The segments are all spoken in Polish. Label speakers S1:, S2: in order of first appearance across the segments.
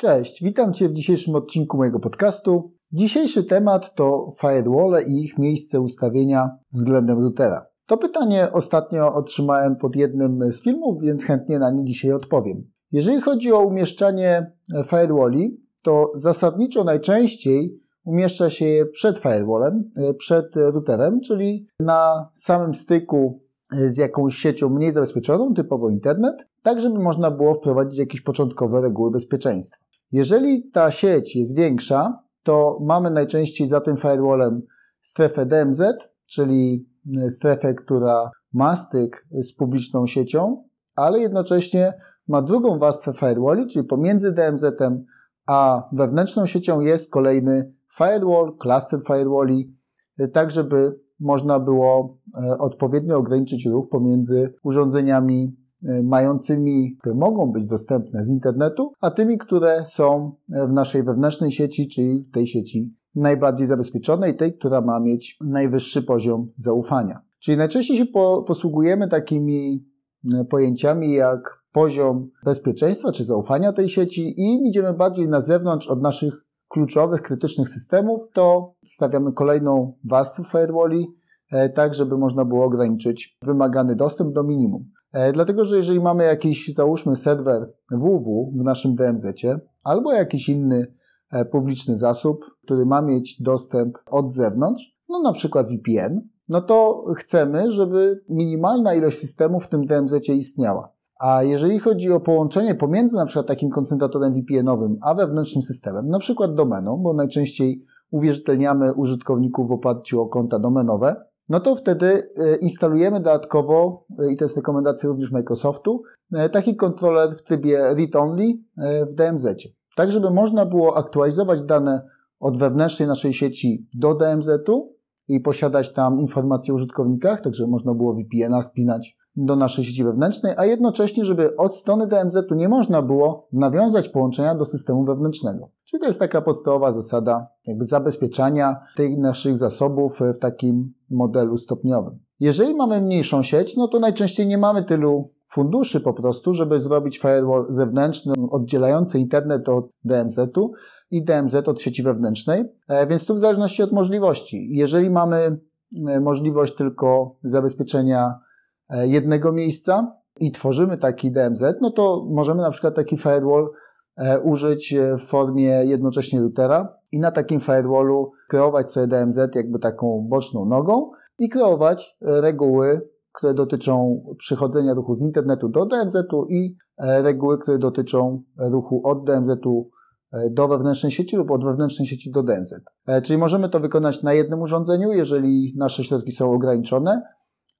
S1: Cześć, witam Cię w dzisiejszym odcinku mojego podcastu. Dzisiejszy temat to firewall i ich miejsce ustawienia względem routera. To pytanie ostatnio otrzymałem pod jednym z filmów, więc chętnie na nie dzisiaj odpowiem. Jeżeli chodzi o umieszczanie firewalli, to zasadniczo najczęściej umieszcza się je przed firewallem, przed routerem, czyli na samym styku z jakąś siecią mniej zabezpieczoną, typowo internet, tak żeby można było wprowadzić jakieś początkowe reguły bezpieczeństwa. Jeżeli ta sieć jest większa, to mamy najczęściej za tym firewallem strefę DMZ, czyli strefę, która ma styk z publiczną siecią, ale jednocześnie ma drugą warstwę firewalli, czyli pomiędzy DMZ-em a wewnętrzną siecią jest kolejny firewall, cluster firewalli, tak żeby można było e, odpowiednio ograniczyć ruch pomiędzy urządzeniami mającymi, które mogą być dostępne z internetu, a tymi, które są w naszej wewnętrznej sieci, czyli w tej sieci najbardziej zabezpieczonej, tej, która ma mieć najwyższy poziom zaufania. Czyli najczęściej się po, posługujemy takimi e, pojęciami jak poziom bezpieczeństwa czy zaufania tej sieci i idziemy bardziej na zewnątrz od naszych kluczowych, krytycznych systemów, to stawiamy kolejną warstwę firewalli, e, tak żeby można było ograniczyć wymagany dostęp do minimum. E, dlatego, że jeżeli mamy jakiś, załóżmy, serwer www w naszym DMZ-cie, albo jakiś inny e, publiczny zasób, który ma mieć dostęp od zewnątrz, no na przykład VPN, no to chcemy, żeby minimalna ilość systemów w tym DMZ-cie istniała. A jeżeli chodzi o połączenie pomiędzy na przykład takim koncentratorem VPN-owym a wewnętrznym systemem, na przykład domeną, bo najczęściej uwierzytelniamy użytkowników w oparciu o konta domenowe, no to wtedy e, instalujemy dodatkowo, e, i to jest rekomendacja również Microsoftu, e, taki kontroler w trybie read-only w DMZ. Tak, żeby można było aktualizować dane od wewnętrznej naszej sieci do DMZ-u i posiadać tam informacje o użytkownikach, także można było VPN-a spinać do naszej sieci wewnętrznej, a jednocześnie, żeby od strony DMZ-u nie można było nawiązać połączenia do systemu wewnętrznego. Czyli to jest taka podstawowa zasada jakby zabezpieczania tych naszych zasobów w takim modelu stopniowym. Jeżeli mamy mniejszą sieć, no to najczęściej nie mamy tylu funduszy po prostu, żeby zrobić firewall zewnętrzny, oddzielający internet od DMZ-u i DMZ od sieci wewnętrznej. E, więc tu w zależności od możliwości. Jeżeli mamy e, możliwość tylko zabezpieczenia E, jednego miejsca i tworzymy taki DMZ, no to możemy na przykład taki firewall e, użyć w formie jednocześnie routera i na takim firewallu kreować sobie DMZ jakby taką boczną nogą i kreować reguły, które dotyczą przychodzenia ruchu z internetu do DMZ-u i e, reguły, które dotyczą ruchu od DMZ-u do wewnętrznej sieci lub od wewnętrznej sieci do DMZ. Czyli możemy to wykonać na jednym urządzeniu, jeżeli nasze środki są ograniczone,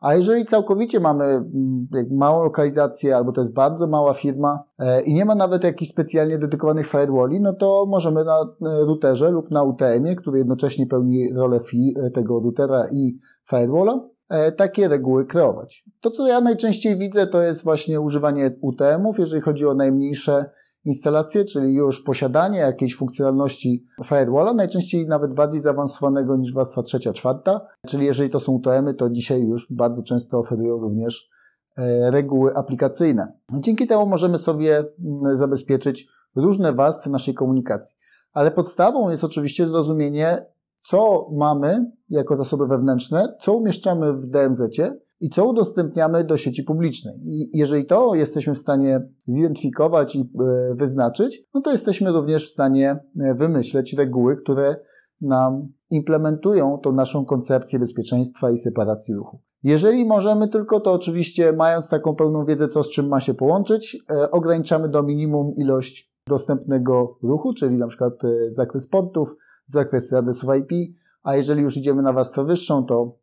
S1: a jeżeli całkowicie mamy mm, małą lokalizację, albo to jest bardzo mała firma e, i nie ma nawet jakichś specjalnie dedykowanych firewalli, no to możemy na e, routerze lub na UTM-ie, który jednocześnie pełni rolę e, tego routera i firewalla, takie reguły kreować. To, co ja najczęściej widzę, to jest właśnie używanie UTM-ów, jeżeli chodzi o najmniejsze instalację, czyli już posiadanie jakiejś funkcjonalności firewalla, najczęściej nawet bardziej zaawansowanego niż warstwa trzecia, czwarta, czyli jeżeli to są UTM-y, to dzisiaj już bardzo często oferują również e, reguły aplikacyjne. Dzięki temu możemy sobie mm, zabezpieczyć różne warstwy naszej komunikacji. Ale podstawą jest oczywiście zrozumienie, co mamy jako zasoby wewnętrzne, co umieszczamy w DMZ-cie i co udostępniamy do sieci publicznej. I jeżeli to jesteśmy w stanie zidentyfikować i e, wyznaczyć, no to jesteśmy również w stanie e, wymyśleć reguły, które nam implementują tą naszą koncepcję bezpieczeństwa i separacji ruchu. Jeżeli możemy tylko, to oczywiście mając taką pełną wiedzę, co z czym ma się połączyć, e, ograniczamy do minimum ilość dostępnego ruchu, czyli na przykład zakres portów, zakres adresów IP, a jeżeli już idziemy na warstwę wyższą, to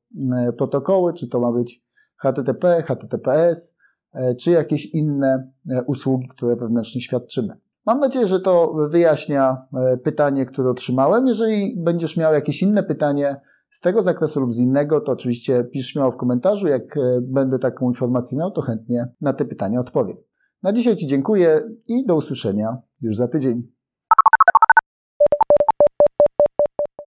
S1: protokoły, czy to ma być HTTP, HTTPS, e, czy jakieś inne e, usługi, które wewnętrznie świadczymy. Mam nadzieję, że to wyjaśnia e, pytanie, które otrzymałem. Jeżeli będziesz miał jakieś inne pytanie z tego zakresu lub z innego, to oczywiście pisz śmiało w komentarzu. Jak będę taką informację miał, to chętnie na te pytania odpowiem. Na dzisiaj Ci dziękuję i do usłyszenia już za tydzień.